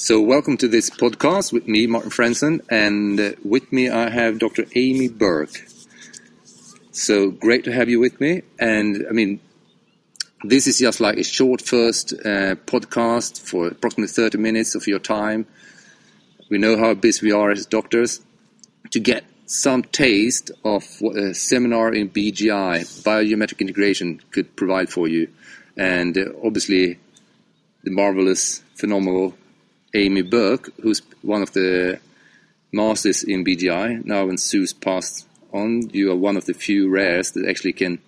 So, welcome to this podcast with me, Martin Franson, and uh, with me I have Dr. Amy Burke. So, great to have you with me. And I mean, this is just like a short first uh, podcast for approximately 30 minutes of your time. We know how busy we are as doctors to get some taste of what a seminar in BGI, biogeometric integration, could provide for you. And uh, obviously, the marvelous, phenomenal Amy Burke, who's one of the masters in BGI. Now, when Sue's passed on, you are one of the few rares that actually can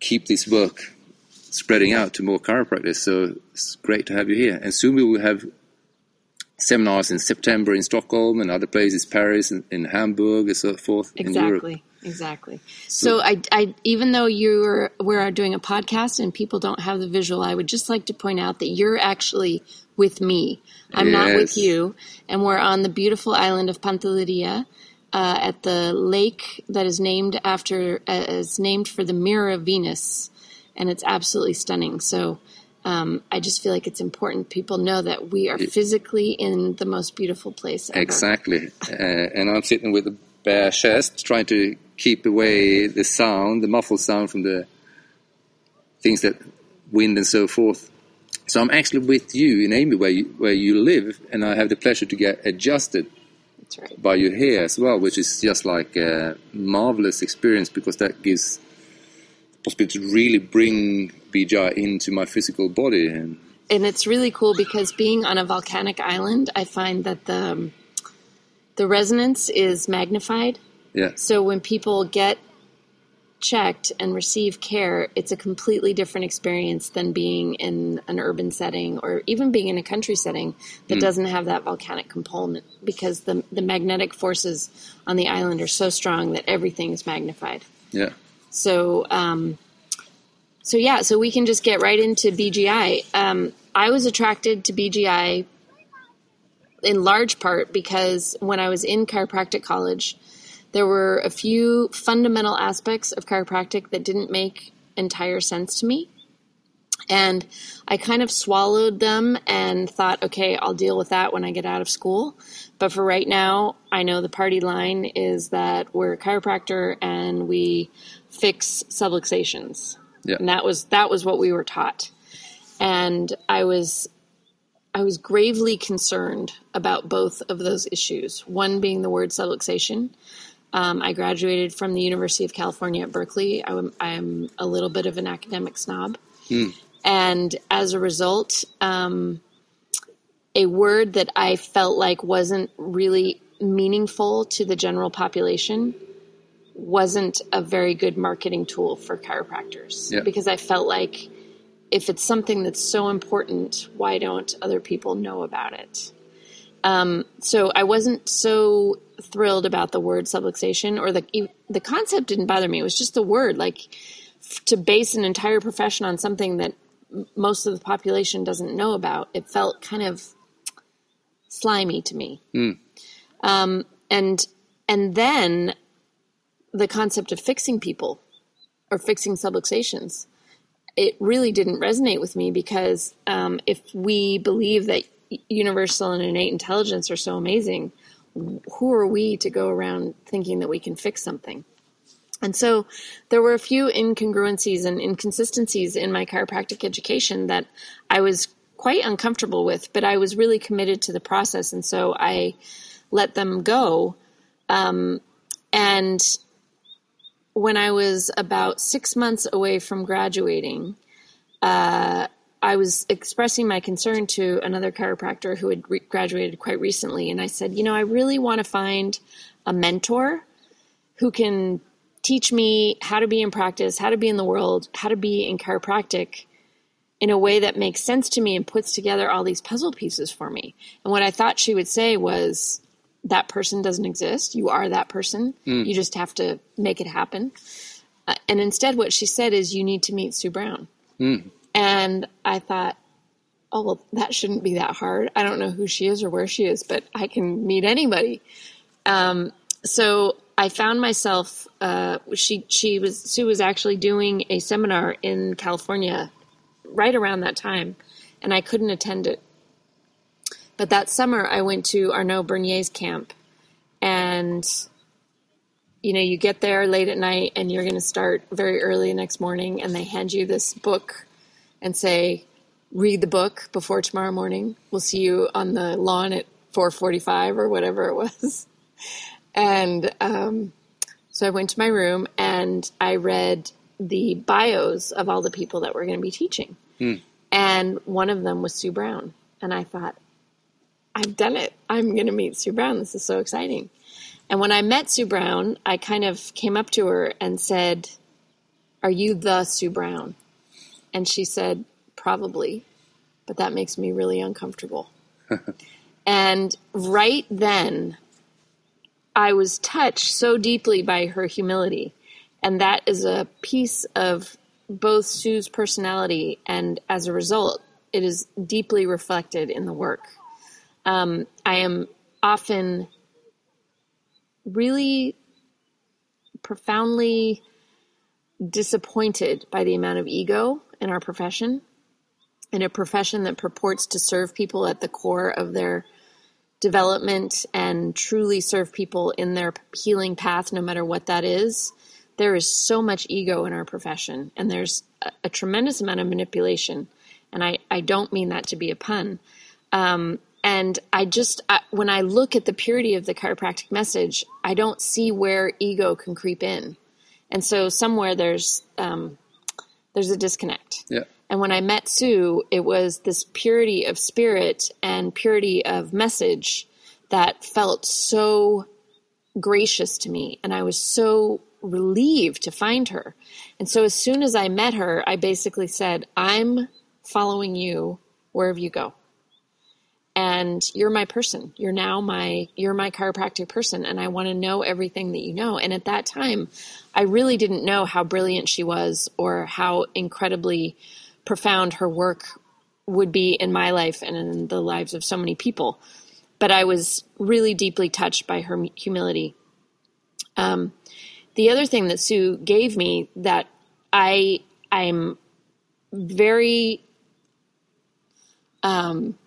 keep this work spreading out to more chiropractors. So it's great to have you here. And soon we will have seminars in September in Stockholm and other places, Paris and in Hamburg and so forth. Exactly. Exactly. So, I, I, even though you're we're doing a podcast and people don't have the visual, I would just like to point out that you're actually with me. I'm yes. not with you, and we're on the beautiful island of Pantelleria. Uh, at the lake that is named after uh, is named for the mirror of Venus, and it's absolutely stunning. So um, I just feel like it's important people know that we are physically in the most beautiful place ever. Exactly. uh, and I'm sitting with a bare chest, trying to keep away the sound, the muffled sound from the things that wind and so forth. So I'm actually with you in Amy, where you, where you live, and I have the pleasure to get adjusted right. by you here as well, which is just like a marvelous experience because that gives the possibility to really bring BGI into my physical body. And, and it's really cool because being on a volcanic island, I find that the the resonance is magnified. Yeah. So when people get checked and receive care, it's a completely different experience than being in an urban setting or even being in a country setting that mm. doesn't have that volcanic component because the the magnetic forces on the island are so strong that everything is magnified. Yeah. So, um, so yeah, so we can just get right into BGI. Um, I was attracted to BGI in large part because when I was in chiropractic college, there were a few fundamental aspects of chiropractic that didn't make entire sense to me. And I kind of swallowed them and thought, okay, I'll deal with that when I get out of school. But for right now, I know the party line is that we're a chiropractor and we fix subluxations. Yeah. And that was that was what we were taught. And I was I was gravely concerned about both of those issues. One being the word subluxation. Um, I graduated from the University of California at Berkeley. I am a little bit of an academic snob. Mm. And as a result, um, a word that I felt like wasn't really meaningful to the general population wasn't a very good marketing tool for chiropractors yeah. because I felt like if it's something that's so important, why don't other people know about it? Um, so I wasn't so thrilled about the word subluxation or the the concept didn't bother me. It was just the word, like to base an entire profession on something that most of the population doesn't know about. It felt kind of slimy to me. Mm. Um, and and then the concept of fixing people or fixing subluxations, it really didn't resonate with me because um, if we believe that universal and innate intelligence are so amazing, who are we to go around thinking that we can fix something? And so there were a few incongruencies and inconsistencies in my chiropractic education that I was quite uncomfortable with, but I was really committed to the process. And so I let them go. Um, and when I was about six months away from graduating, uh, I was expressing my concern to another chiropractor who had re- graduated quite recently. And I said, you know, I really want to find a mentor who can teach me how to be in practice, how to be in the world, how to be in chiropractic in a way that makes sense to me and puts together all these puzzle pieces for me. And what I thought she would say was, that person doesn't exist. You are that person. Mm. You just have to make it happen. Uh, and instead, what she said is, you need to meet Sue Brown. Mm. And I thought, oh, well, that shouldn't be that hard. I don't know who she is or where she is, but I can meet anybody. Um, so I found myself. Uh, she she was Sue was actually doing a seminar in California right around that time, and I couldn't attend it But that summer, I went to Arno Burnier's camp, and you know, you get there late at night, and you're going to start very early the next morning, and they hand you this book and say, "Read the book before tomorrow morning. We'll see you on the lawn at 4:45 or whatever it was." And um, so I went to my room and I read the bios of all the people that were going to be teaching. Mm. And one of them was Sue Brown. And I thought, I've done it. I'm going to meet Sue Brown. This is so exciting. And when I met Sue Brown, I kind of came up to her and said, Are you the Sue Brown? And she said, Probably, but that makes me really uncomfortable. and right then, I was touched so deeply by her humility. And that is a piece of both Sue's personality, and as a result, it is deeply reflected in the work. Um, I am often really profoundly disappointed by the amount of ego in our profession, in a profession that purports to serve people at the core of their development and truly serve people in their healing path, no matter what that is. There is so much ego in our profession, and there's a, a tremendous amount of manipulation. And I, I don't mean that to be a pun. Um, and I just, I, when I look at the purity of the chiropractic message, I don't see where ego can creep in. And so somewhere there's um, there's a disconnect. Yeah. And when I met Sue, it was this purity of spirit and purity of message that felt so gracious to me. And I was so relieved to find her. And so as soon as I met her, I basically said, I'm following you wherever you go. And you're my person. You're now my you're my chiropractic person and I want to know everything that you know. And at that time, I really didn't know how brilliant she was or how incredibly profound her work would be in my life and in the lives of so many people. But I was really deeply touched by her humility. Um, the other thing that Sue gave me that I I'm very um,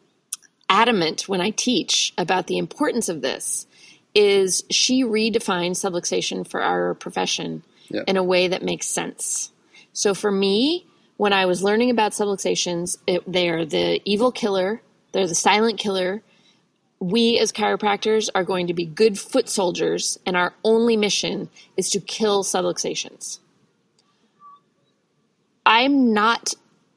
adamant when I teach about the importance of this is she redefines subluxation for our profession in a way that makes sense. So for me, when I was learning about subluxations, it, they are the evil killer, they're the silent killer. We as chiropractors are going to be good foot soldiers, and our only mission is to kill subluxations. I'm not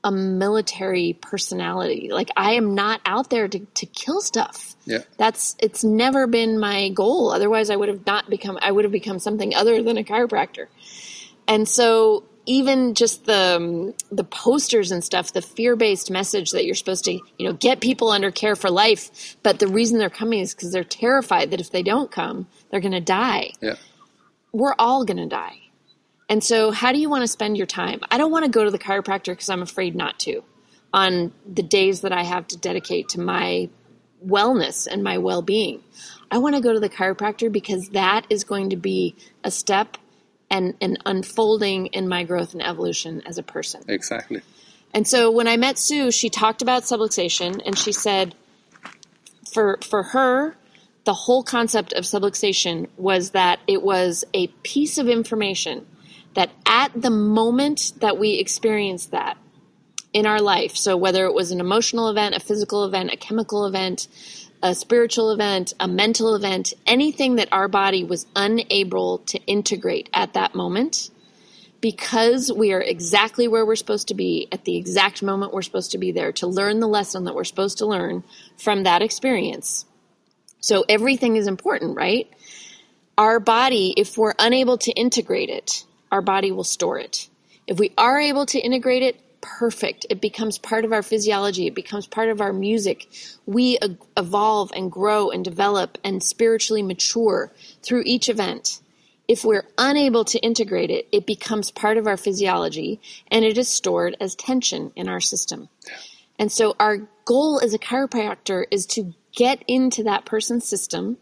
a military personality. Like I am not out there to, to kill stuff. Yeah. That's it's never been my goal. Otherwise I would have not become I would have become something other than a chiropractor. And so even just the um, the posters and stuff, the fear-based message that you're supposed to, you know, get people under care for life, but the reason they're coming is cuz they're terrified that if they don't come, they're going to die. Yeah. We're all going to die. And so, how do you want to spend your time? I don't want to go to the chiropractor because I'm afraid not to on the days that I have to dedicate to my wellness and my well being. I want to go to the chiropractor because that is going to be a step and an unfolding in my growth and evolution as a person. Exactly. And so when I met Sue, she talked about subluxation and she said for for her the whole concept of subluxation was that it was a piece of information that at the moment that we experience that in our life, so whether it was an emotional event, a physical event, a chemical event, a spiritual event, a mental event, anything that our body was unable to integrate at that moment, because we are exactly where we're supposed to be at the exact moment we're supposed to be there to learn the lesson that we're supposed to learn from that experience. So everything is important, right? Our body, if we're unable to integrate it, our body will store it. If we are able to integrate it, perfect. It becomes part of our physiology, it becomes part of our music. We evolve and grow and develop and spiritually mature through each event. If we're unable to integrate it, it becomes part of our physiology and it is stored as tension in our system. And so our goal as a chiropractor is to get into that person's system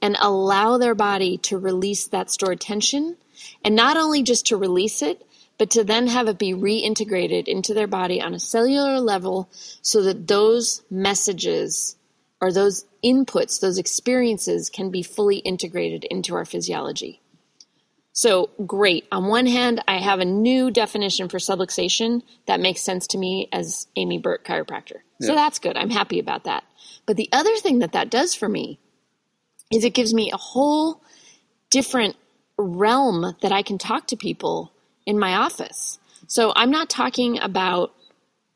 and allow their body to release that stored tension. And not only just to release it, but to then have it be reintegrated into their body on a cellular level so that those messages or those inputs, those experiences can be fully integrated into our physiology. So, great. On one hand, I have a new definition for subluxation that makes sense to me as Amy Burke chiropractor. So, that's good. I'm happy about that. But the other thing that that does for me is it gives me a whole different realm that I can talk to people in my office. So, I'm not talking about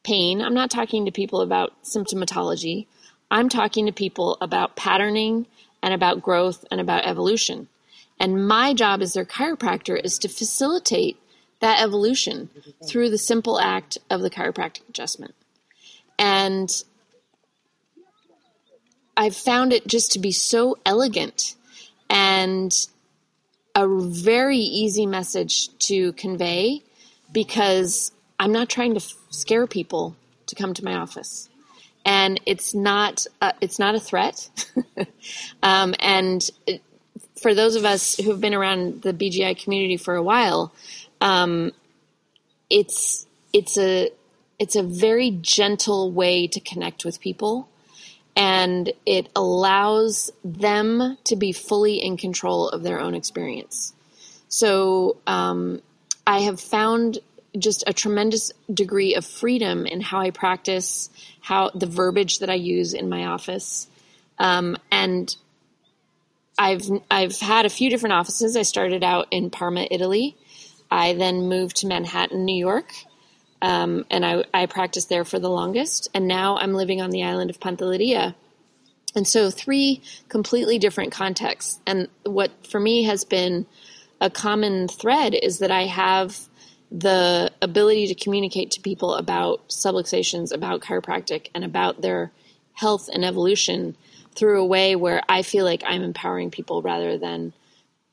pain, I'm not talking to people about symptomatology. I'm talking to people about patterning and about growth and about evolution. And my job as their chiropractor is to facilitate that evolution through the simple act of the chiropractic adjustment. And I've found it just to be so elegant and a very easy message to convey because I'm not trying to scare people to come to my office and it's not uh, it's not a threat. um, and it, for those of us who have been around the BGI community for a while, um, it's it's a it's a very gentle way to connect with people, and it allows them to be fully in control of their own experience. So um, I have found just a tremendous degree of freedom in how I practice, how the verbiage that I use in my office, um, and I've I've had a few different offices. I started out in Parma, Italy. I then moved to Manhattan, New York, um, and I, I practiced there for the longest. And now I'm living on the island of Pantelleria. And so, three completely different contexts. And what for me has been a common thread is that I have the ability to communicate to people about subluxations, about chiropractic, and about their health and evolution through a way where I feel like I'm empowering people rather than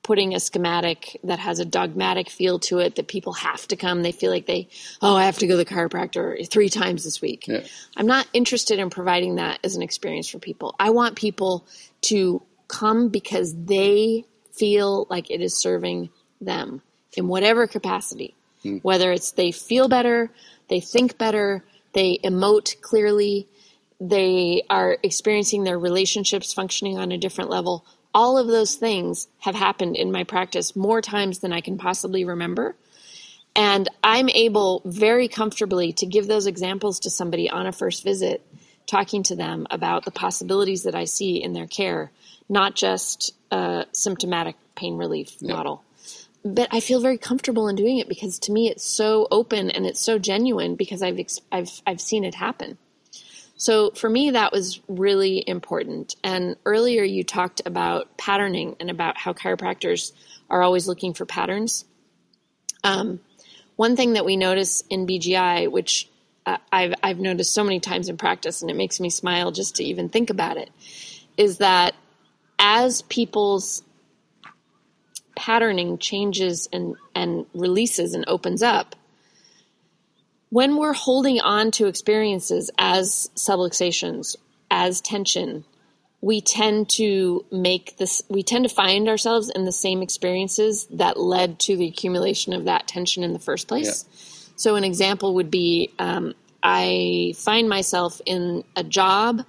putting a schematic that has a dogmatic feel to it that people have to come. They feel like they, oh, I have to go to the chiropractor three times this week. Yeah. I'm not interested in providing that as an experience for people. I want people to come because they feel like it is serving them in whatever capacity. Mm. Whether it's they feel better, they think better, they emote clearly, they are experiencing their relationships functioning on a different level. All of those things have happened in my practice more times than I can possibly remember. And I'm able very comfortably to give those examples to somebody on a first visit, talking to them about the possibilities that I see in their care, not just a symptomatic pain relief yeah. model but I feel very comfortable in doing it because to me it's so open and it's so genuine because I've I've I've seen it happen. So for me that was really important. And earlier you talked about patterning and about how chiropractors are always looking for patterns. Um, one thing that we notice in BGI, which uh, I've I've noticed so many times in practice, and it makes me smile just to even think about it, is that as people's patterning changes and, and releases and opens up, when we're holding on to experiences as subluxations, as tension, we tend to make this, we tend to find ourselves in the same experiences that led to the accumulation of that tension in the first place. Yeah. So, an example would be um, I find myself in a job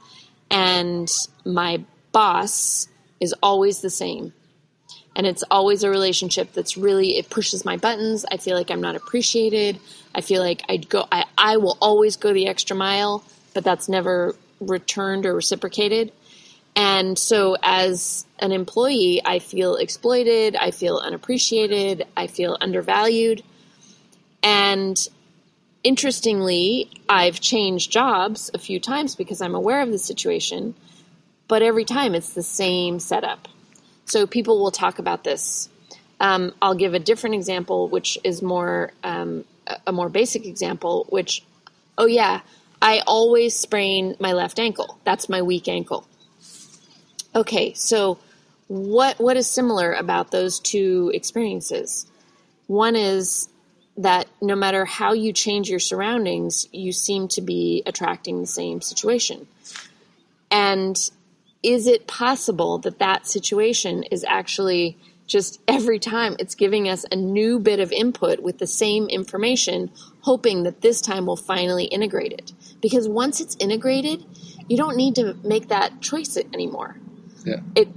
and my boss is always the same and it's always a relationship that's really it pushes my buttons. I feel like i'm not appreciated. I feel like i'd go i, I will always go the extra mile but that's never returned or reciprocated. And so as an employee i feel exploited. I feel unappreciated. I feel undervalued. And interestingly i've changed jobs a few times because i'm aware of the situation but every time it's the same setup so people will talk about this. Um, I'll give a different example, which is more um, a more basic example. Which, oh yeah, I always sprain my left ankle. That's my weak ankle. Okay, so what what is similar about those two experiences? One is that no matter how you change your surroundings, you seem to be attracting the same situation. And is it possible that that situation is actually just every time it's giving us a new bit of input with the same information, hoping that this time we'll finally integrate it? Because once it's integrated, you don't need to make that choice anymore. Yeah. It,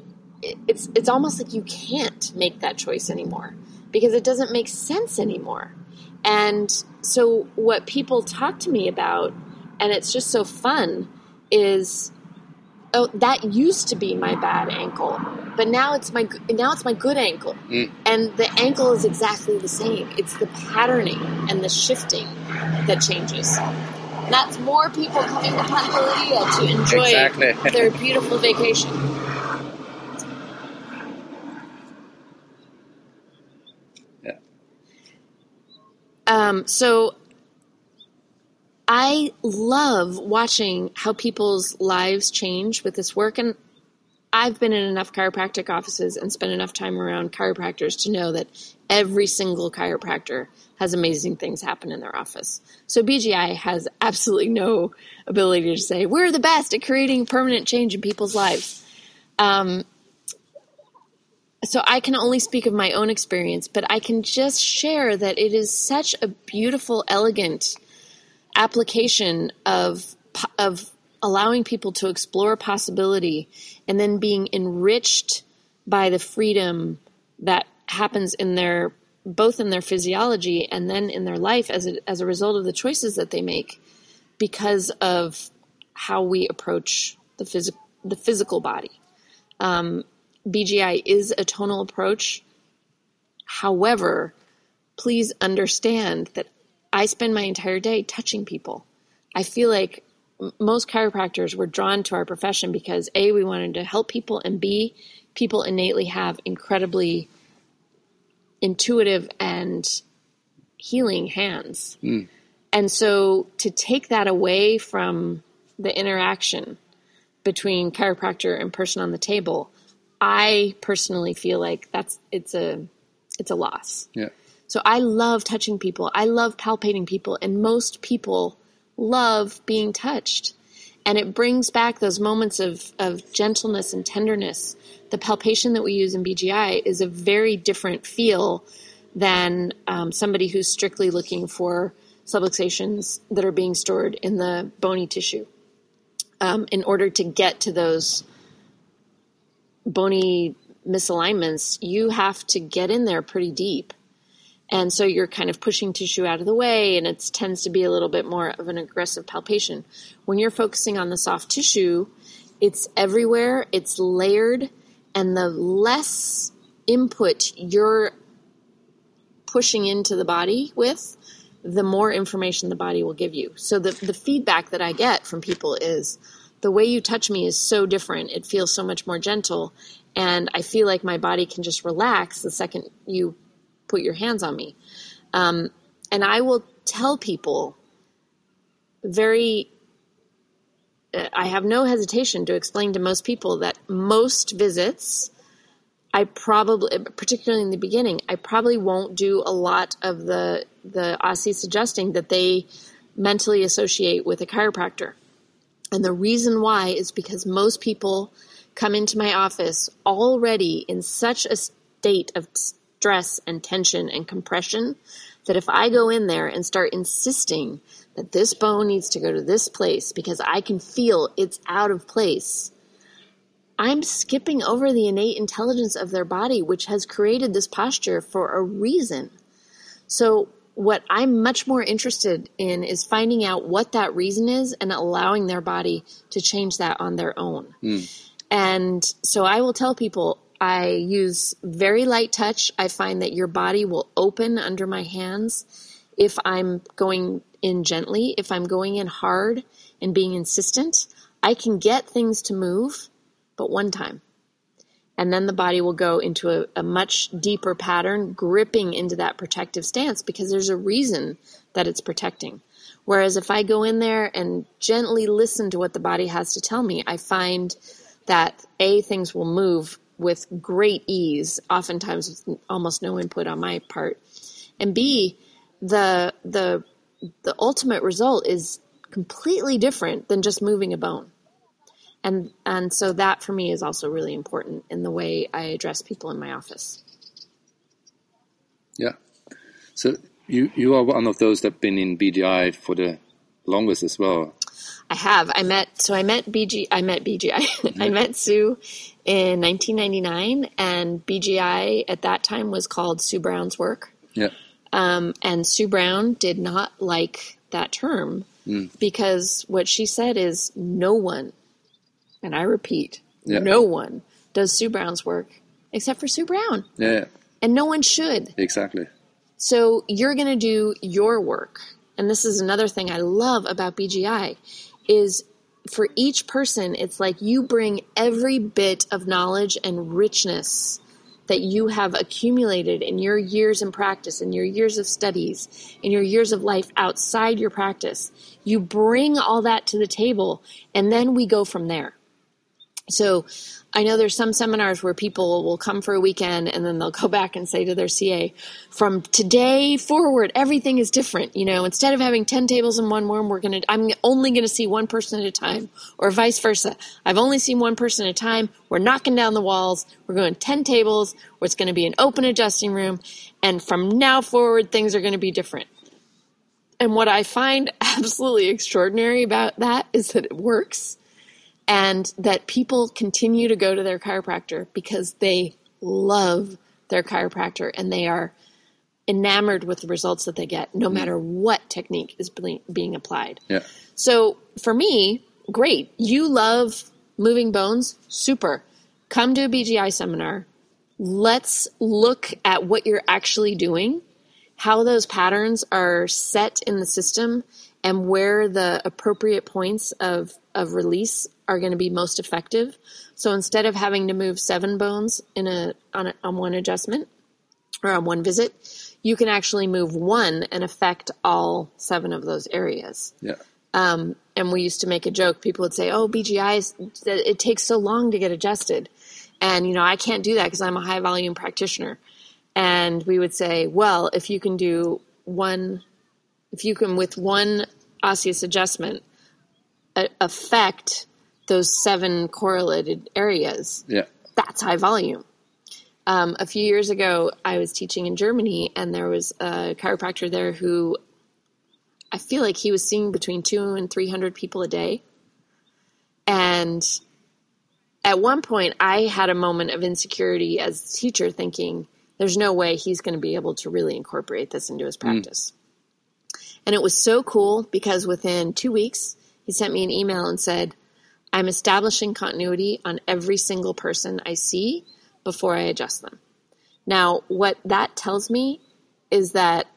it it's it's almost like you can't make that choice anymore because it doesn't make sense anymore. And so what people talk to me about and it's just so fun is oh that used to be my bad ankle but now it's my now it's my good ankle Mm. and the ankle is exactly the same it's the patterning and the shifting that changes And that's more people coming to Pantelleria to enjoy Exactly. their beautiful vacation Yeah. Um, so I love watching how people's lives change with this work. And I've been in enough chiropractic offices and spent enough time around chiropractors to know that every single chiropractor has amazing things happen in their office. So BGI has absolutely no ability to say, we're the best at creating permanent change in people's lives. Um, so I can only speak of my own experience, but I can just share that it is such a beautiful, elegant application of of allowing people to explore possibility and then being enriched by the freedom that happens in their both in their physiology and then in their life as a, as a result of the choices that they make because of how we approach the physical the physical body. Um, BGI is a tonal approach. However, please understand that I spend my entire day touching people. I feel like most chiropractors were drawn to our profession because A, we wanted to help people, and B, people innately have incredibly intuitive and healing hands. Mm. And so to take that away from the interaction between chiropractor and person on the table, I personally feel like that's it's a it's a loss. Yeah. So I love touching people. I love palpating people, and most people love being touched. And it brings back those moments of, of gentleness and tenderness. The palpation that we use in BGI is a very different feel than um, somebody who's strictly looking for subluxations that are being stored in the bony tissue. Um, in order to get to those bony misalignments, you have to get in there pretty deep. And so you're kind of pushing tissue out of the way, and it tends to be a little bit more of an aggressive palpation. When you're focusing on the soft tissue, it's everywhere, it's layered, and the less input you're pushing into the body with, the more information the body will give you. So the, the feedback that I get from people is the way you touch me is so different. It feels so much more gentle. And I feel like my body can just relax the second you put your hands on me. Um, and I will tell people very, uh, I have no hesitation to explain to most people that most visits, I probably, particularly in the beginning, I probably won't do a lot of the the osseous adjusting that they mentally associate with a chiropractor. And the reason why is because most people come into my office already in such a state of stress and tension and compression that if I go in there and start insisting that this bone needs to go to this place because I can feel it's out of place, I'm skipping over the innate intelligence of their body, which has created this posture for a reason. So, what I'm much more interested in is finding out what that reason is and allowing their body to change that on their own. Hmm. And so I will tell people I use very light touch. I find that your body will open under my hands if I'm going in gently. If I'm going in hard and being insistent, I can get things to move, but one time. And then the body will go into a, a much deeper pattern, gripping into that protective stance because there's a reason that it's protecting. Whereas if I go in there and gently listen to what the body has to tell me, I find that A, things will move with great ease, oftentimes with almost no input on my part. And B, the the the ultimate result is completely different than just moving a bone. And and so that for me is also really important in the way I address people in my office. Yeah. So you you are one of those that have been in BGI for the longest as well. I have. I met so I met BG. I met BGI. I met Sue in 1999, and BGI at that time was called Sue Brown's Work. Yeah. Um, and Sue Brown did not like that term because what she said is no one, and I repeat, Yeah. no one does Sue Brown's work except for Sue Brown, Yeah. and no one should. Exactly. So you're going to do your work. And this is another thing I love about BGI is for each person it's like you bring every bit of knowledge and richness that you have accumulated in your years in practice, in your years of studies, in your years of life outside your practice. You bring all that to the table and then we go from there. So I know there's some seminars where people will come for a weekend and then they'll go back and say to their CA, from today forward, everything is different. You know, instead of having 10 tables in one room, we're going to, I'm only going to see one person at a time or vice versa. I've only seen one person at a time. We're knocking down the walls. We're going 10 tables where it's going to be an open adjusting room. And from now forward, things are going to be different. And what I find absolutely extraordinary about that is that it works and that people continue to go to their chiropractor because they love their chiropractor and they are enamored with the results that they get no mm-hmm. matter what technique is being being applied. Yeah. So for me, great. You love moving bones? Super. Come to a BGI seminar. Let's look at what you're actually doing, how those patterns are set in the system, and where the appropriate points of, of release are going to be most effective. So instead of having to move seven bones in a on, a, on one adjustment or on one visit, you can actually move one and affect all seven of those areas. Yeah. Um, and we used to make a joke. People would say, "Oh, BGI is it takes so long to get adjusted," and you know I can't do that because I'm a high volume practitioner. And we would say, "Well, if you can do one, if you can with one osseous adjustment affect those seven correlated areas, Yeah. that's high volume." Um, a few years ago, I was teaching in Germany, and there was a chiropractor there who I feel like he was seeing between two and 300 people a day. And at one point, I had a moment of insecurity as a teacher, thinking, there's no way he's going to be able to really incorporate this into his practice. And it was so cool because within two weeks, he sent me an email and said, I'm establishing continuity on every single person I see before I adjust them. Now, what that tells me is that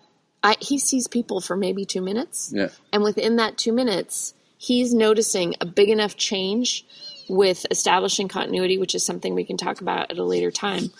I, he sees people for maybe two minutes. Yeah. And within that two minutes, he's noticing a big enough change with establishing continuity, which is something we can talk about at a later time.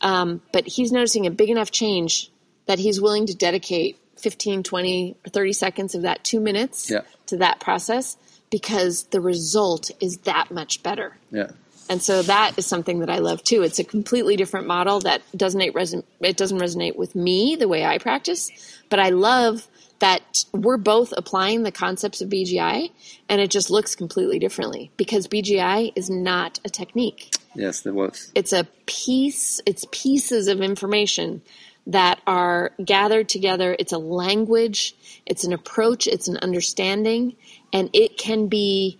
Um, but he's noticing a big enough change that he's willing to dedicate 15, 20, or 30 seconds of that two minutes Yeah. to that process because the result is that much better. Yeah. And so that is something that I love too. It's a completely different model that doesn't reson- it doesn't resonate with me the way I practice, but I love that we're both applying the concepts of BGI and it just looks completely differently because BGI is not a technique. Yes, there was. It's a piece, it's pieces of information that are gathered together. It's a language, it's an approach, it's an understanding, and it can be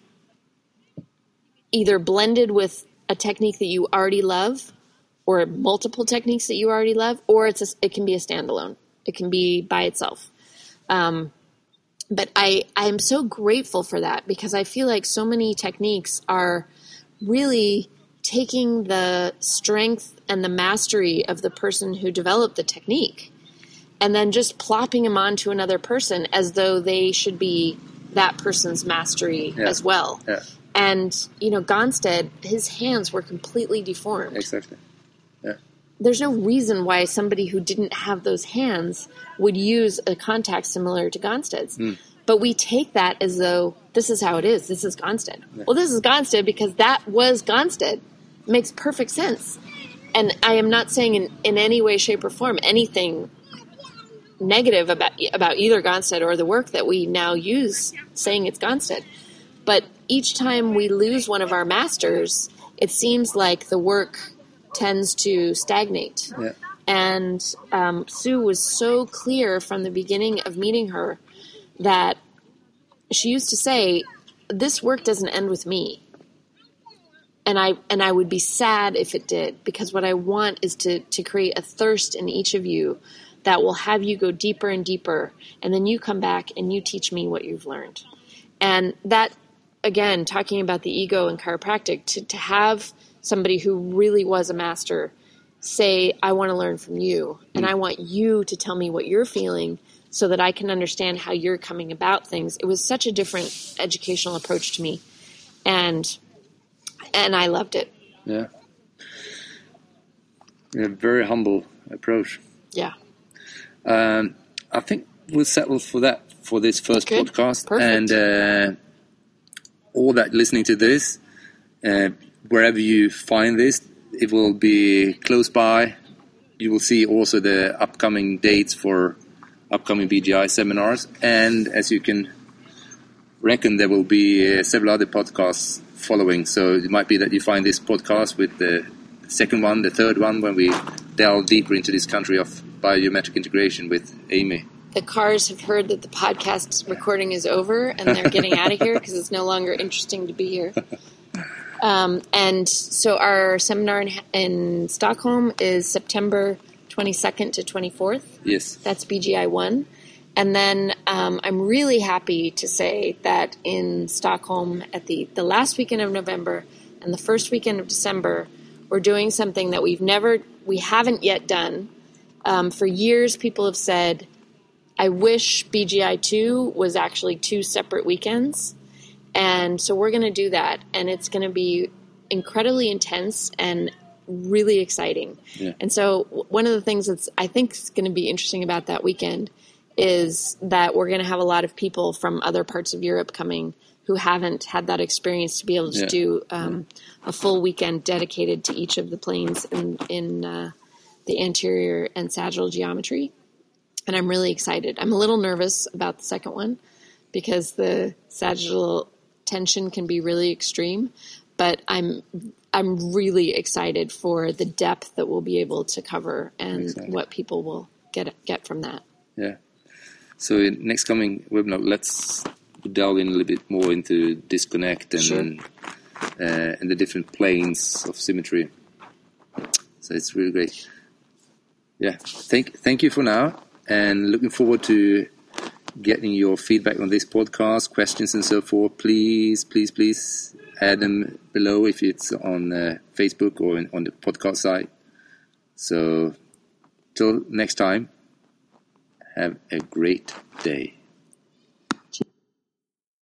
either blended with a technique that you already love or multiple techniques that you already love or it's a, it can be a standalone it can be by itself um, but i i am so grateful for that because i feel like so many techniques are really taking the strength and the mastery of the person who developed the technique and then just plopping them onto another person as though they should be that person's mastery Yeah. as well Yeah. and you know, Gonstead, his hands were completely deformed. Exactly. Yeah. There's no reason why somebody who didn't have those hands would use a contact similar to Gonstead's. Hmm. But we take that as though this is how it is. This is Gonstead. Well, this is Gonstead because that was Gonstead. Makes perfect sense. And I am not saying in, in any way, shape, or form anything negative about about either Gonstead or the work that we now use, saying it's Gonstead. But each time we lose one of our masters, it seems like the work tends to stagnate. Yeah. And um, Sue was so clear from the beginning of meeting her that she used to say, "This work doesn't end with me." And I and I would be sad if it did because what I want is to to create a thirst in each of you that will have you go deeper and deeper and then you come back and you teach me what you've learned. And that again, talking about the ego and chiropractic, to, to have somebody who really was a master say, I want to learn from you, and I want you to tell me what you're feeling so that I can understand how you're coming about things. It was such a different educational approach to me. And and I loved it. Yeah. Yeah, very humble approach. Yeah. Um, I think we'll settle for that for this first Good. podcast. Perfect. And uh, all that listening to this, uh, wherever you find this, it will be close by. You will see also the upcoming dates for upcoming BGI seminars. And as you can reckon, there will be uh, several other podcasts following. So it might be that you find this podcast with the second one, the third one, when we delve deeper into this country of biometric integration with Amy. The cars have heard that the podcast recording is over and they're getting out of here because it's no longer interesting to be here. Um, and so our seminar in, in Stockholm is September 22nd to 24th. Yes. That's BGI 1. And then um, I'm really happy to say that in Stockholm at the, the last weekend of November and the first weekend of December, we're doing something that we've never, we haven't yet done. Um, for years, people have said, I wish BGI 2 was actually two separate weekends. And so we're going to do that. And it's going to be incredibly intense and really exciting. Yeah. And so one of the things that's I think is going to be interesting about that weekend is that we're going to have a lot of people from other parts of Europe coming who haven't had that experience to be able to Yeah. do um, a full weekend dedicated to each of the planes in in uh, the anterior and sagittal geometry. And I'm really excited. I'm a little nervous about the second one because the sagittal tension can be really extreme, but I'm I'm really excited for the depth that we'll be able to cover and Exactly. what people will get get from that. Yeah. So in next coming webinar, let's delve in a little bit more into disconnect and Sure. uh, and the different planes of symmetry. So it's really great. Yeah. Thank thank you for now, and looking forward to getting your feedback on this podcast, questions and so forth. Please, please, please add them below if it's on uh, Facebook or in, on the podcast site. So till next time. Have a great day.